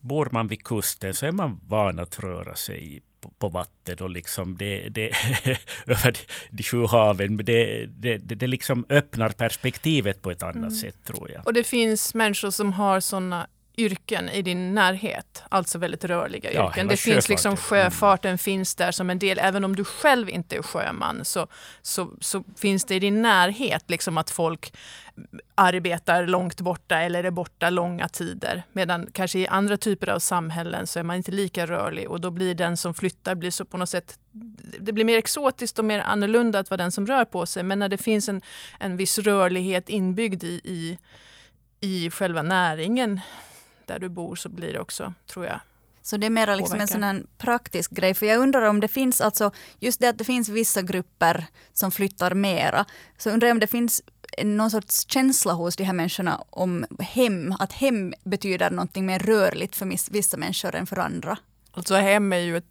Bor man vid kusten så är man van att röra sig på, vatten och liksom det, det över de sju haven. Det, det, det liksom öppnar perspektivet på ett annat mm. sätt tror jag. Och det finns människor som har sådana yrken i din närhet, alltså väldigt rörliga yrken. Ja, det finns liksom mm. sjöfarten mm. finns där som en del, även om du själv inte är sjöman så, så, så finns det i din närhet liksom att folk arbetar långt borta eller är borta långa tider. Medan kanske i andra typer av samhällen så är man inte lika rörlig och då blir den som flyttar blir så på något sätt det blir mer exotiskt och mer annorlunda att vara den som rör på sig. Men när det finns en, en viss rörlighet inbyggd i, i, i själva näringen där du bor så blir det också, tror jag, så det är mer liksom en sån praktisk grej. För jag undrar om det finns, alltså just det att det finns vissa grupper som flyttar mera. Så undrar jag om det finns någon sorts känsla hos de här människorna om hem. Att hem betyder någonting mer rörligt för vissa människor än för andra. Alltså hem är ju ett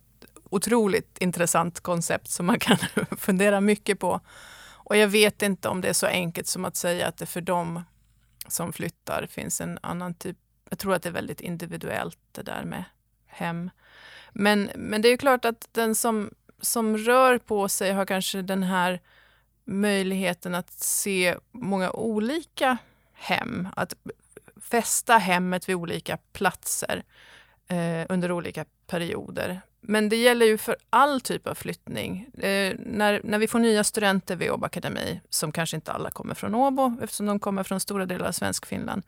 otroligt intressant koncept som man kan fundera mycket på. Och jag vet inte om det är så enkelt som att säga att det för dem som flyttar finns en annan typ jag tror att det är väldigt individuellt det där med hem. Men, men det är klart att den som, som rör på sig har kanske den här möjligheten att se många olika hem. Att fästa hemmet vid olika platser eh, under olika perioder. Men det gäller ju för all typ av flyttning. Eh, när, när vi får nya studenter vid Åbo Akademi, som kanske inte alla kommer från Åbo eftersom de kommer från stora delar av svensk Finland,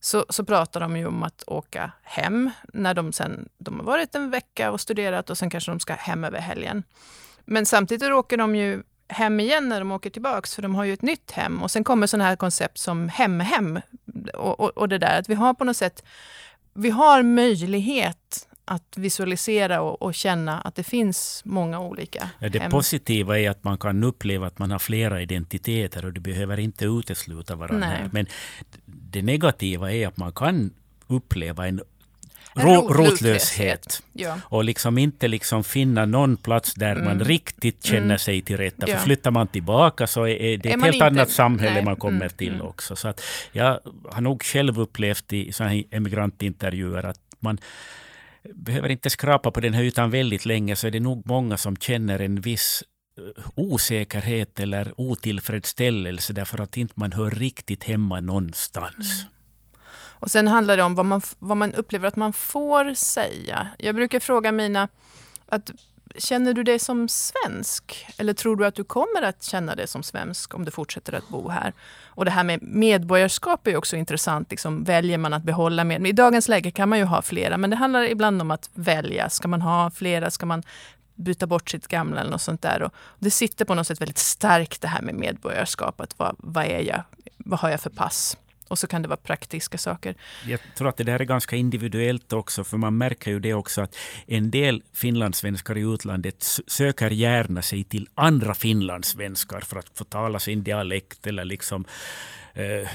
så, så pratar de ju om att åka hem när de sen de har varit en vecka och studerat och sen kanske de ska hem över helgen. Men samtidigt åker de ju hem igen när de åker tillbaks, för de har ju ett nytt hem. Och sen kommer sådana här koncept som hem-hem och, och, och, det där att vi har på något sätt, vi har möjlighet att visualisera och, och, känna att det finns många olika Det hem. positiva är att man kan uppleva att man har flera identiteter och du behöver inte utesluta varandra. Men det negativa är att man kan uppleva en Ro, rotlöshet. Ja. Och liksom inte liksom finna någon plats där mm. man riktigt känner mm. sig till rätta. Ja. För flyttar man tillbaka så är det är ett helt inte, annat samhälle nej. man kommer mm. till mm. också. Så att jag har nog själv upplevt i här emigrantintervjuer att man behöver inte skrapa på den här ytan väldigt länge så är det nog många som känner en viss eh, osäkerhet eller otillfredsställelse därför att inte man hör riktigt hemma någonstans. Mm. Och sen handlar det om vad man, vad man upplever att man får säga. Jag brukar fråga mina att Känner du dig som svensk? Eller tror du att du kommer att känna dig som svensk om du fortsätter att bo här? Och det här med medborgarskap är också intressant. Liksom, väljer man att behålla med? I dagens läge kan man ju ha flera, men det handlar ibland om att välja. Ska man ha flera? Ska man byta bort sitt gamla eller något sånt där? Och det sitter på något sätt väldigt starkt det här med medborgarskapet. Vad, vad är jag? Vad har jag för pass? Och så kan det vara praktiska saker. Jag tror att det där är ganska individuellt också, för man märker ju det också att en del finlandssvenskar i utlandet söker gärna sig till andra finlandssvenskar för att få tala sin dialekt eller liksom Uh,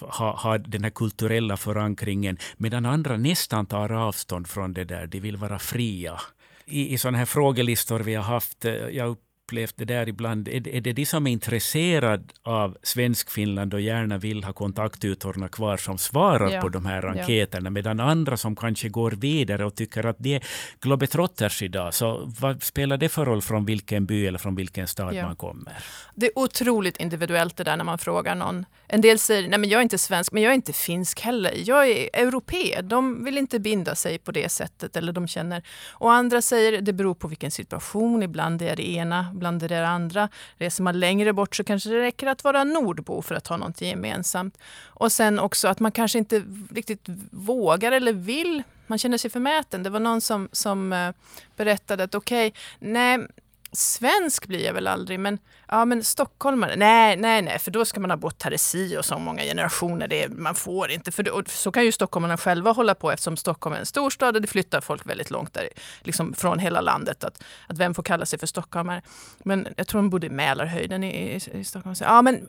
ha, ha den här kulturella förankringen, medan andra nästan tar avstånd från det där. De vill vara fria i, i sådana här frågelistor vi har haft. Eh, jag upplevt det där ibland. Är, är det de som är intresserade av Svenskfinland och gärna vill ha kontaktytorna kvar som svarar ja. på de här enkäterna, ja. medan andra som kanske går vidare och tycker att det är globetrotters idag, så vad spelar det för roll från vilken by eller från vilken stad ja. man kommer? Det är otroligt individuellt det där när man frågar någon. En del säger, nej men jag är inte svensk, men jag är inte finsk heller. Jag är europé. De vill inte binda sig på det sättet, eller de känner. Och andra säger, det beror på vilken situation. Ibland är det ena bland det andra. Reser man längre bort så kanske det räcker att vara nordbo för att ha något gemensamt. Och sen också att man kanske inte riktigt vågar eller vill man känner sig förmäten. Det var någon som, som eh, berättade att okej, okay, nej, svensk blir jag väl aldrig, men, ja, men stockholmare, nej, nej, nej, för då ska man ha bott här i si och så många generationer. Det, man får inte, för då, så kan ju stockholmarna själva hålla på eftersom Stockholm är en storstad och det flyttar folk väldigt långt där, liksom från hela landet. Att, att vem får kalla sig för stockholmare? Men jag tror de bodde i Mälarhöjden i, i, i Stockholm. Så, ja, men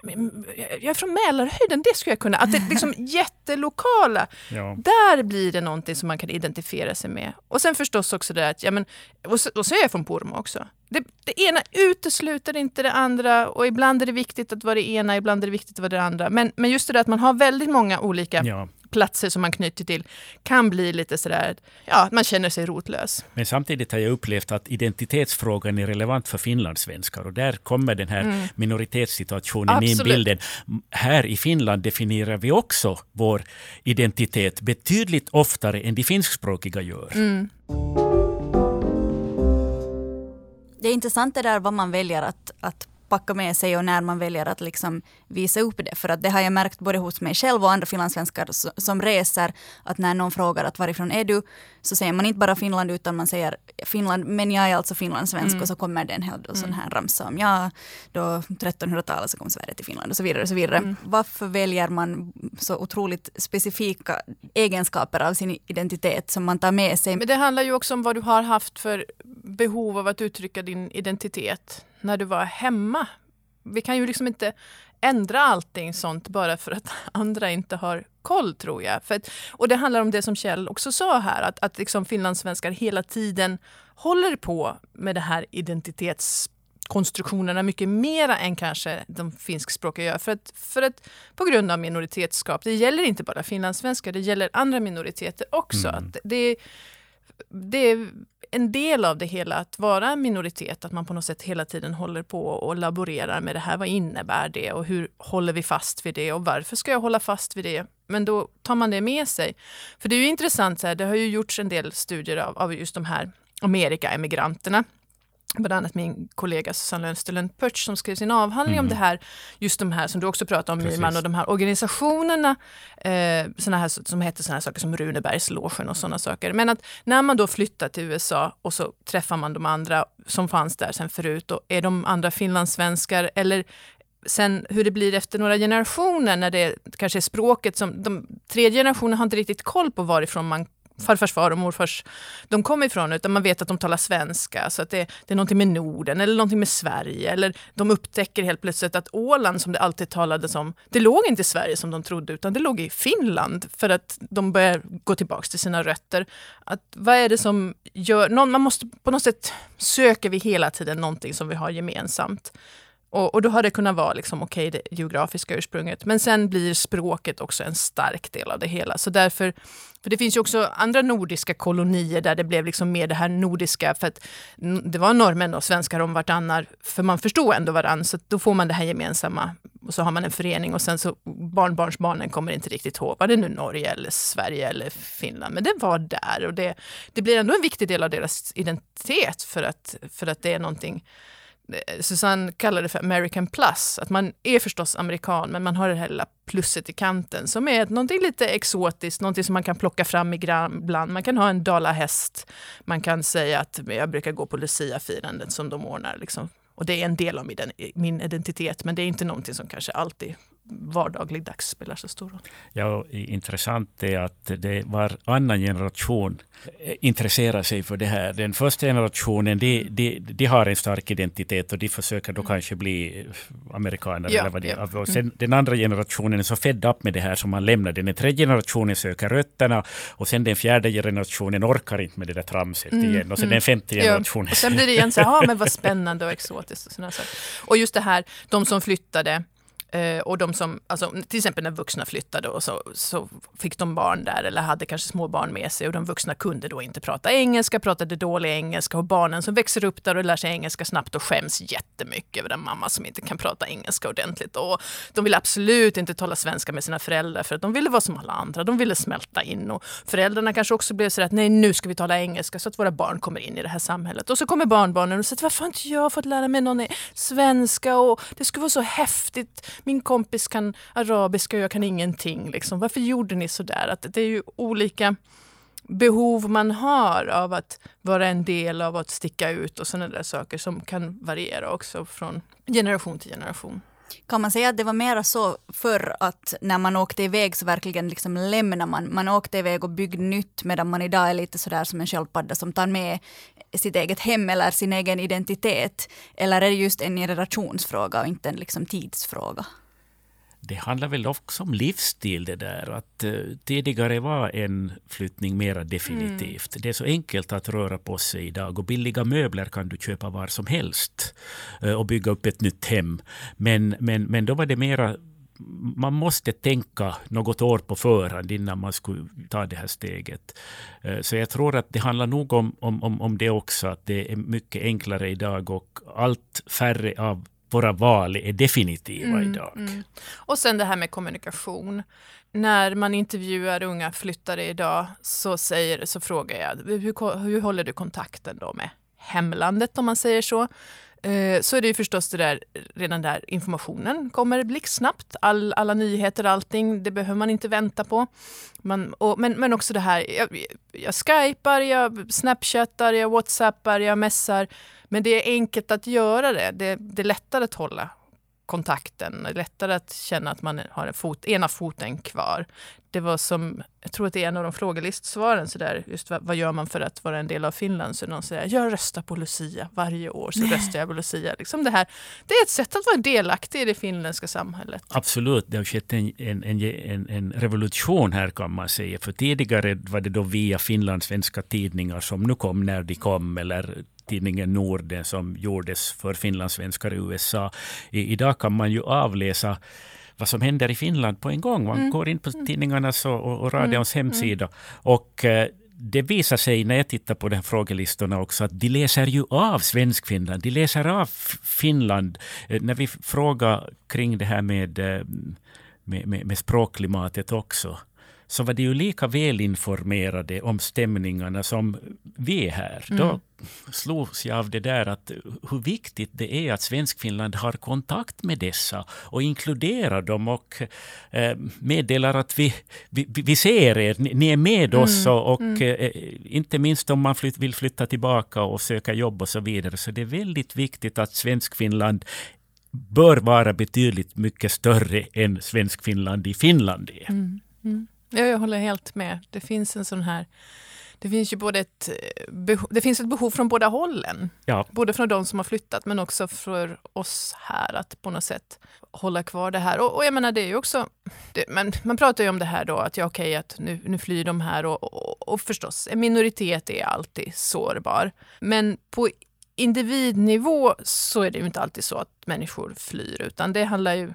jag är från Mälarhöjden, det skulle jag kunna. Att det liksom jättelokala, ja. där blir det någonting som man kan identifiera sig med. Och sen förstås också det att, ja men, och så, och så är jag från Pormo också. Det, det, ena utesluter inte det andra och ibland är det viktigt att vara det ena, ibland är det viktigt att vara det andra. Men, men just det där att man har väldigt många olika ja. platser som man knyter till kan bli lite sådär, ja, att man känner sig rotlös. Men samtidigt har jag upplevt att identitetsfrågan är relevant för finlandssvenskar och där kommer den här mm. minoritetssituationen Absolut. in i bilden. Här i Finland definierar vi också vår identitet betydligt oftare än de finskspråkiga gör. Mm det är intressant det där vad man väljer att, att packa med sig och när man väljer att liksom visa upp det. För att det har jag märkt både hos mig själv och andra finlandssvenskar som reser, att när någon frågar att varifrån är du, så säger man inte bara Finland utan man säger Finland, men jag är alltså finlandssvensk mm. och så kommer det en hel del sån här ramsa om ja, då 1300-talet så kom Sverige till Finland och så vidare. Och så vidare. Mm. Varför väljer man så otroligt specifika egenskaper av sin identitet som man tar med sig? Men det handlar ju också om vad du har haft för behov av att uttrycka din identitet när du var hemma. Vi kan ju liksom inte ändra allting sånt bara för att andra inte har koll tror jag. För att, och det handlar om det som Kjell också sa här, att, att liksom finlandssvenskar hela tiden håller på med det här identitetskonstruktionerna mycket mera än kanske de finskspråkiga gör. För att, för att på grund av minoritetsskap, det gäller inte bara finlandssvenskar, det gäller andra minoriteter också. Mm. Att det, det en del av det hela att vara en minoritet, att man på något sätt hela tiden håller på och laborerar med det här. Vad innebär det och hur håller vi fast vid det och varför ska jag hålla fast vid det? Men då tar man det med sig. För det är ju intressant, så här, det har ju gjorts en del studier av, av just de här Amerikaemigranterna bland annat min kollega Susanne Lönsterlund Pörtsch som skrev sin avhandling mm. om det här, just de här som du också pratar om Nyman och de här organisationerna, eh, såna här, som heter sådana saker som Runebergslogen och sådana saker. Men att när man då flyttar till USA och så träffar man de andra som fanns där sen förut och är de andra finlandssvenskar eller sen hur det blir efter några generationer när det kanske är språket som de tredje generationen har inte riktigt koll på varifrån man farfars far och morfars de kom ifrån, utan man vet att de talar svenska. Så att det, det är någonting med Norden eller någonting med Sverige. Eller de upptäcker helt plötsligt att Åland, som det alltid talades om, det låg inte i Sverige som de trodde, utan det låg i Finland. För att de börjar gå tillbaka till sina rötter. Att, vad är det som gör... Någon, man måste, på något sätt söker vi hela tiden någonting som vi har gemensamt. Och, och, då har det kunnat vara liksom, okay, det geografiska ursprunget. Men sen blir språket också en stark del av det hela. Så därför, för det finns ju också andra nordiska kolonier där det blev liksom mer det här nordiska. För att det var norrmän och svenskar om vartannar. För man förstod ändå varann. Så då får man det här gemensamma. Och så har man en förening och sen så barnbarnsbarnen kommer inte riktigt ihåg. Var det nu Norge eller Sverige eller Finland? Men det var där. Och det, det blir ändå en viktig del av deras identitet. För att, för att det är någonting Eh, Susanne kallar det för American plus, att man är förstås amerikan men man har det här lilla plusset i kanten som är någonting lite exotiskt, någonting som man kan plocka fram ibland. Man kan ha en dalahäst, man kan säga att jag brukar gå på Lucia-firandet som de ordnar. Liksom. Och det är en del av min identitet men det är inte någonting som kanske alltid vardagligdags spelar så stor roll. Ja, intressant är att det var annan generation intresserar sig för det här. Den första generationen, de, de, de har en stark identitet och de försöker då mm. kanske bli amerikaner. Ja, eller vad det ja. Och sen, mm. Den andra generationen är så fed up med det här som man lämnar. Den tredje generationen söker rötterna och sen den fjärde generationen orkar inte med det där tramset mm, igen. Och sen mm. den femte generationen. Ja. Och sen blir det igen så här, men vad spännande och exotiskt. Och, sådana och just det här, de som flyttade Eh, och de som, alltså, till exempel när vuxna flyttade och så, så fick de barn där eller hade kanske små barn med sig och de vuxna kunde då inte prata engelska, pratade dålig engelska och barnen som växer upp där och lär sig engelska snabbt och skäms jättemycket över den mamma som inte kan prata engelska ordentligt. Och de ville absolut inte tala svenska med sina föräldrar för att de ville vara som alla andra. De ville smälta in och föräldrarna kanske också blev så att nej nu ska vi tala engelska så att våra barn kommer in i det här samhället. Och så kommer barnbarnen och säger varför har inte jag fått lära mig någon svenska och det skulle vara så häftigt min kompis kan arabiska och jag kan ingenting. Liksom. Varför gjorde ni så där? Att det är ju olika behov man har av att vara en del av att sticka ut och sådana där saker som kan variera också från generation till generation. Kan man säga att det var mera så förr att när man åkte iväg så verkligen liksom lämnar man, man åkte iväg och byggde nytt medan man idag är lite sådär som en sköldpadda som tar med sitt eget hem eller sin egen identitet? Eller är det just en generationsfråga och inte en liksom tidsfråga? Det handlar väl också om livsstil det där. Att uh, tidigare var en flyttning mera definitivt. Mm. Det är så enkelt att röra på sig idag och billiga möbler kan du köpa var som helst uh, och bygga upp ett nytt hem. Men, men, men då var det mera man måste tänka något år på förhand innan man skulle ta det här steget. Eh, så jag tror att det handlar nog om, om, om det också, att det är mycket enklare idag och allt färre av våra val är definitiva mm, idag. Mm. Och sen det här med kommunikation. När man intervjuar unga flyttare idag så, säger, så frågar jag hur, hur håller du kontakten då med hemlandet om man säger så. Eh, så är det ju förstås det där, redan där informationen kommer blixtsnabbt. All, alla nyheter, allting, det behöver man inte vänta på. Man, och, men, men också det här, jag, jag skypar, jag snapchattar, jag whatsappar, jag messar. Men det är enkelt att göra det. Det, det är lättare att hålla kontakten. Det är lättare att känna att man har en fot, ena foten kvar. Det var som, jag tror att det är en av de frågelistsvaren, så där, just vad, vad, gör man för att vara en del av Finland? Så någon säger, jag röstar på Lucia varje år, så röstar jag på Lucia. Liksom det, här, det är ett sätt att vara delaktig i det finländska samhället. Absolut, det har skett en, en, en, en revolution här kan man säga. För tidigare var det då via finlandssvenska tidningar som nu kom när de kom, eller tidningen Norden som gjordes för finlandssvenskar i USA. I, idag kan man ju avläsa vad som händer i Finland på en gång. Man mm. går in på mm. tidningarnas och, och, och radions mm. hemsida. Mm. Och eh, det visar sig när jag tittar på de här frågelistorna också att de läser ju av Svenskfinland. De läser av Finland. Eh, när vi frågar kring det här med, eh, med, med, med språkklimatet också så var de ju lika välinformerade om stämningarna som vi är här. Mm. Då slogs jag av det där att hur viktigt det är att Svenskfinland har kontakt med dessa och inkluderar dem och eh, meddelar att vi, vi, vi ser er, ni, är med oss mm. och, och mm. eh, inte minst om man flytt, vill flytta tillbaka och söka jobb och så vidare. Så det är väldigt viktigt att Svenskfinland bör vara betydligt mycket större än Svenskfinland i Finland är. Mm. Ja, jag håller helt med. Det finns en sån här det finns ju både ett, eh, behov, det finns ett behov från båda hållen. Ja. Både från de som har flyttat men också för oss här att på något sätt hålla kvar det här. Och, och jag menar det är ju också, det, men man pratar ju om det här då att ja okej okay, att nu, nu flyr de här och, och, och förstås en minoritet är alltid sårbar. Men på individnivå så är det ju inte alltid så att människor flyr utan det handlar ju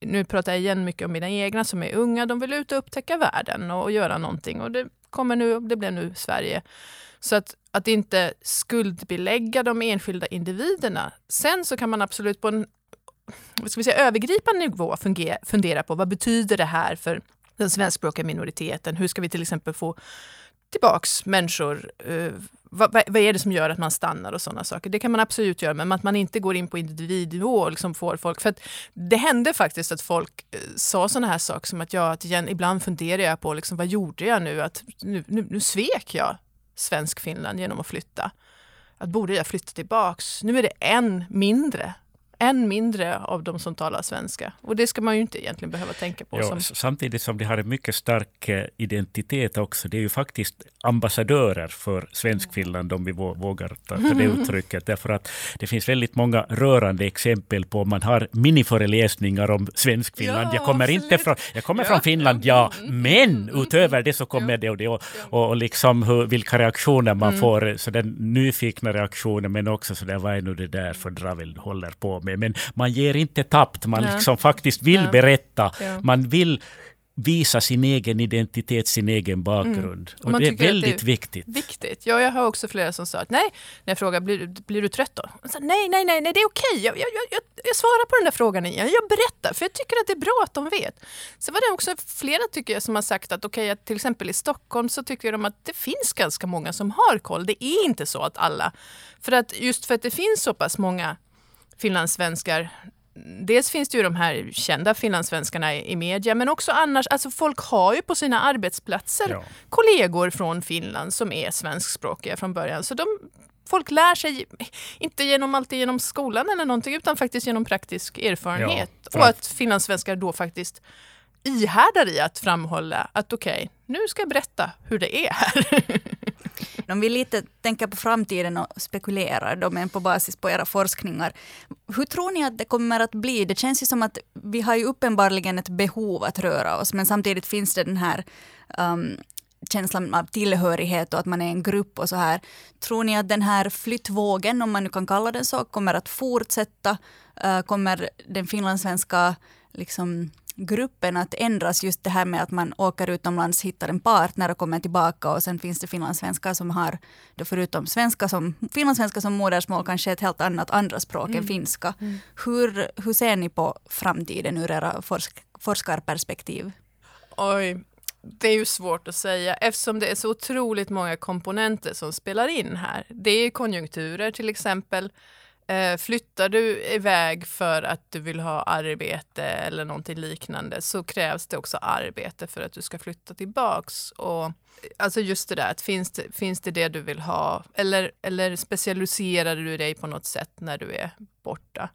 nu pratar jag igen mycket om mina egna som är unga. De vill ut och upptäcka världen och, och göra någonting. Och det kommer nu, det blev nu Sverige. Så att, att inte skuldbelägga de enskilda individerna. Sen så kan man absolut på en vad ska vi säga, övergripande nivå fungera, fundera på vad betyder det här för den svenskspråkiga minoriteten? Hur ska vi till exempel få tillbaks människor uh, vad, vad, är det som gör att man stannar och sådana saker? Det kan man absolut göra, men att man inte går in på individnivå och liksom får folk... För det hände faktiskt att folk eh, sa sådana här saker som att, jag, att igen, ibland funderar jag på liksom, vad gjorde jag nu? Att nu, nu, nu svek jag svensk Finland genom att flytta. Att borde jag flytta tillbaks? Nu är det en mindre en mindre av de som talar svenska. Och det ska man ju inte egentligen behöva tänka på. Ja, som... Samtidigt som de har en mycket stark eh, identitet också. Det är ju faktiskt ambassadörer för Svenskfinland, om vi vågar ta det uttrycket. Därför att det finns väldigt många rörande exempel på man har miniföreläsningar om Svenskfinland. Ja, jag kommer, inte från, jag kommer ja. från Finland, ja, men utöver det så kommer det och det. Och, och liksom hur, vilka reaktioner man mm. får, så den nyfikna reaktioner, men också så där, vad är nu det där för dravel håller på med? Med. Men man ger inte tappt, man liksom faktiskt vill ja. berätta. Ja. Man vill visa sin egen identitet, sin egen bakgrund. Mm. Och det är väldigt det är viktigt. viktigt. Ja, jag har också flera som sa att nej, när jag frågar blir, blir du trött då? Sa, nej, nej, nej, nej, det är okej. Jag, jag, jag, jag, svarar på den där frågan igen. Jag berättar, för jag tycker att det är bra att de vet. Sen var det också flera tycker jag som har sagt att okej, okay, till exempel i Stockholm så tycker de att det finns ganska många som har koll. Det är inte så att alla, för att just för att det finns så pass många finlandssvenskar dels finns det ju de här kända finlandssvenskarna i, media, men också annars, alltså folk har ju på sina arbetsplatser ja. kollegor från Finland som är svenskspråkiga från början. Så de, folk lär sig, inte genom alltid genom skolan eller någonting, utan faktiskt genom praktisk erfarenhet. Ja, och att finlandssvenskar då faktiskt ihärdar i att framhålla att okej, okay, nu ska jag berätta hur det är här. Om vi lite tänker på framtiden och spekulerar då, men på basis på era forskningar. Hur tror ni att det kommer att bli? Det känns ju som att vi har ju uppenbarligen ett behov att röra oss, men samtidigt finns det den här um, känslan av tillhörighet och att man är en grupp och så här. Tror ni att den här flyttvågen, om man nu kan kalla den så, kommer att fortsätta? Uh, kommer den finlandssvenska liksom, gruppen att ändras just det här med att man åker utomlands, hittar en partner och kommer tillbaka och sen finns det finlandssvenskar som har, då förutom svenska som, finlandssvenska som modersmål, kanske ett helt annat andra språk mm. än finska. Mm. Hur, hur ser ni på framtiden ur era forsk, forskarperspektiv? Oj, det är ju svårt att säga eftersom det är så otroligt många komponenter som spelar in här. Det är konjunkturer till exempel. Eh, flyttar du iväg för att du vill ha arbete eller någonting liknande så krävs det också arbete för att du ska flytta tillbaks. Och, alltså just det där, att finns det, finns det det du vill ha eller, eller specialiserar du dig på något sätt när du är borta?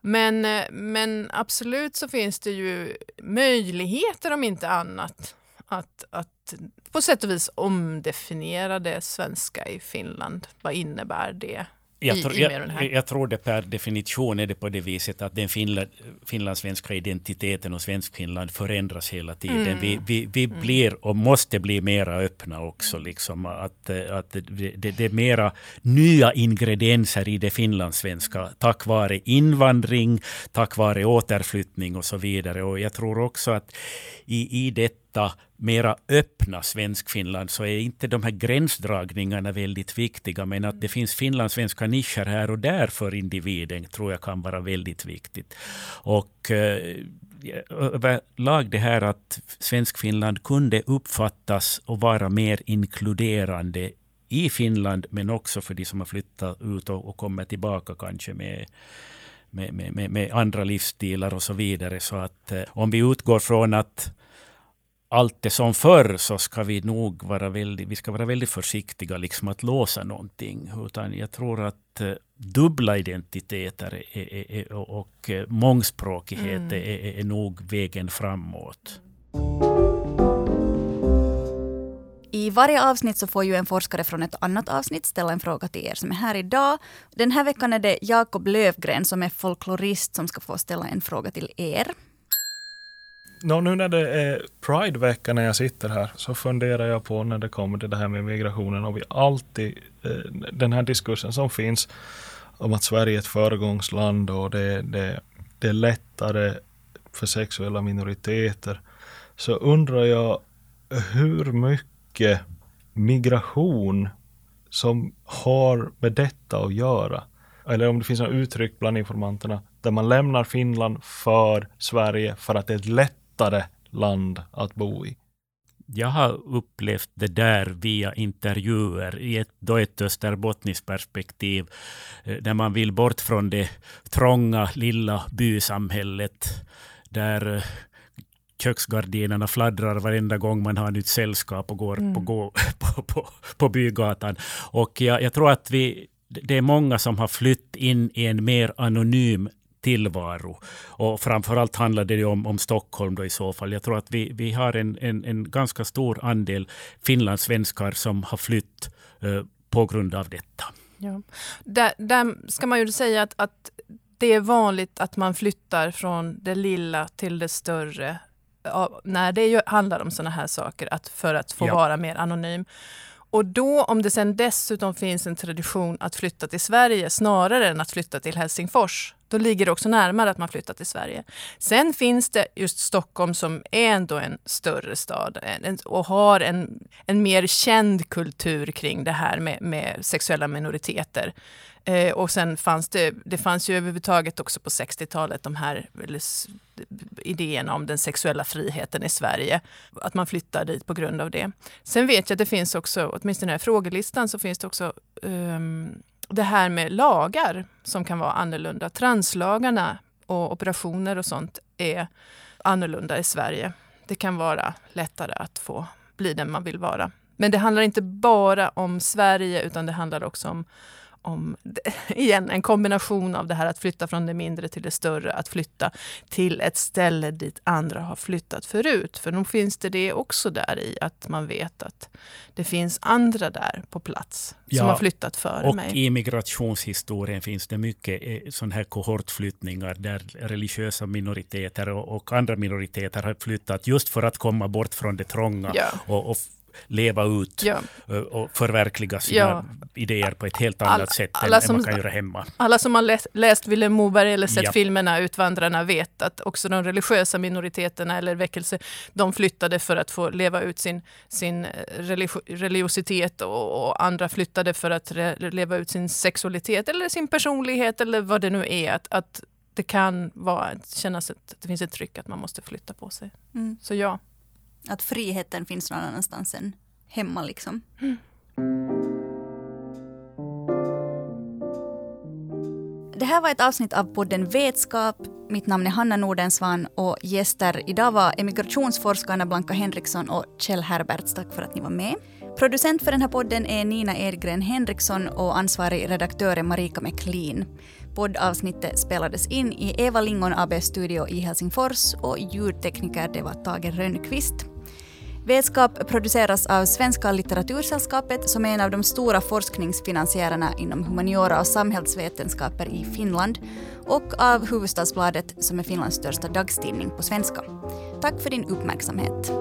Men, men absolut så finns det ju möjligheter om inte annat att, att på sätt och vis omdefiniera det svenska i Finland. Vad innebär det? Jag, tror, jag, jag, tror det per definition är det på det viset att den finland, finlandssvenska identiteten och Svenskfinland förändras hela tiden. Mm. Vi, vi, vi mm. blir och måste bli mera öppna också. Liksom, att, att det, det, är mera nya ingredienser i det finlandssvenska tack vare invandring, tack vare återflyttning och så vidare. Och jag tror också att i, i detta mera öppna Svenskfinland så är inte de här gränsdragningarna väldigt viktiga. Men att det finns finlandssvenska nischer här och där för individen tror jag kan vara väldigt viktigt. Och eh, överlag det här att Svenskfinland kunde uppfattas och vara mer inkluderande i Finland men också för de som har flyttat ut och, och kommer tillbaka kanske med med, med, med, andra livsstilar och så vidare. Så att eh, om vi utgår från att allt är som förr så ska vi nog vara väldigt, vi ska vara väldigt försiktiga liksom att låsa någonting. Utan jag tror att eh, dubbla identiteter är, är, är, och eh, mångspråkighet mm. är, är nog vägen framåt. I varje avsnitt så får ju en forskare från ett annat avsnitt ställa en fråga till er som är här idag. Den här veckan är det Jakob Lövgren som är folklorist som ska få ställa en fråga till er. No, nu när det är Pride-vecka när jag sitter här så funderar jag på när det kommer till det här med migrationen och vi alltid eh, den här diskursen som finns om att Sverige är ett föregångsland och det, det, det är lättare för sexuella minoriteter så undrar jag hur mycket migration som har med detta att göra. Eller om det finns några uttryck bland informanterna där man lämnar Finland för Sverige för att det är ett lätt lättare land att bo i? Jag har upplevt det där via intervjuer i ett, då ett österbottniskt perspektiv. Eh, där man vill bort från det trånga lilla bysamhället. Där eh, köksgardinerna fladdrar varenda gång man har nytt sällskap och går mm. på, gå, på, på, på bygatan. Och jag, jag tror att vi, det är många som har flytt in i en mer anonym tillvaro. Och framförallt handlar det om, om Stockholm då i så fall. Jag tror att vi, vi har en, en, en ganska stor andel finlandssvenskar som har flytt eh, på grund av detta. Ja. Där, där ska man ju säga att, att det är vanligt att man flyttar från det lilla till det större när det handlar om sådana här saker, att för att få ja. vara mer anonym. Och då om det sen dessutom finns en tradition att flytta till Sverige snarare än att flytta till Helsingfors då ligger det också närmare att man flyttar till Sverige. Sen finns det just Stockholm som är ändå en större stad och har en, en mer känd kultur kring det här med, med sexuella minoriteter. Eh, och sen fanns det, det fanns ju överhuvudtaget också på 60-talet de här idéerna om den sexuella friheten i Sverige. Att man flyttar dit på grund av det. Sen vet jag att det finns också, åtminstone i den här frågelistan, så finns det också um, det här med lagar som kan vara annorlunda. Translagarna och operationer och sånt är annorlunda i Sverige. Det kan vara lättare att få bli den man vill vara. Men det handlar inte bara om Sverige utan det handlar också om om, igen, en kombination av det här att flytta från det mindre till det större, att flytta till ett ställe dit andra har flyttat förut. För nog finns det det också där i att man vet att det finns andra där på plats ja, som har flyttat före och mig. Och i migrationshistorien finns det mycket eh, sån här kohortflyttningar där religiösa minoriteter och, och, andra minoriteter har flyttat just för att komma bort från det trånga ja. och, och leva ut ja. och förverkliga sina ja. idéer på ett helt annat alla, sätt alla än som, man kan göra hemma. Alla som har läst, läst Vilhelm Moberg eller sett ja. filmerna Utvandrarna vet att också de religiösa minoriteterna eller väckelse, de flyttade för att få leva ut sin, sin eh, religio, religiositet och, och, andra flyttade för att leva ut sin sexualitet eller sin personlighet eller vad det nu är. Att, att det kan vara, kännas att det finns ett tryck att man måste flytta på sig. Mm. Så ja. Att friheten finns någon annanstans än hemma liksom. Mm. Det här var ett avsnitt av podden Vetskap. Mitt namn är Hanna Nordensvan och gäster idag var emigrationsforskarna Blanka Henriksson och Kjell Herberts. Tack för att ni var med. Producent för den här podden är Nina Edgren Henriksson och ansvarig redaktör är Marika McLean. Poddavsnittet spelades in i Eva Lingon AB studio i Helsingfors och ljudtekniker det var Tage Rönnqvist. Vetskap produceras av Svenska litteratursällskapet som är en av de stora forskningsfinansiärerna inom humaniora och samhällsvetenskaper i Finland och av Hufvudstadsbladet som är Finlands största dagstidning på svenska. Tack för din uppmärksamhet.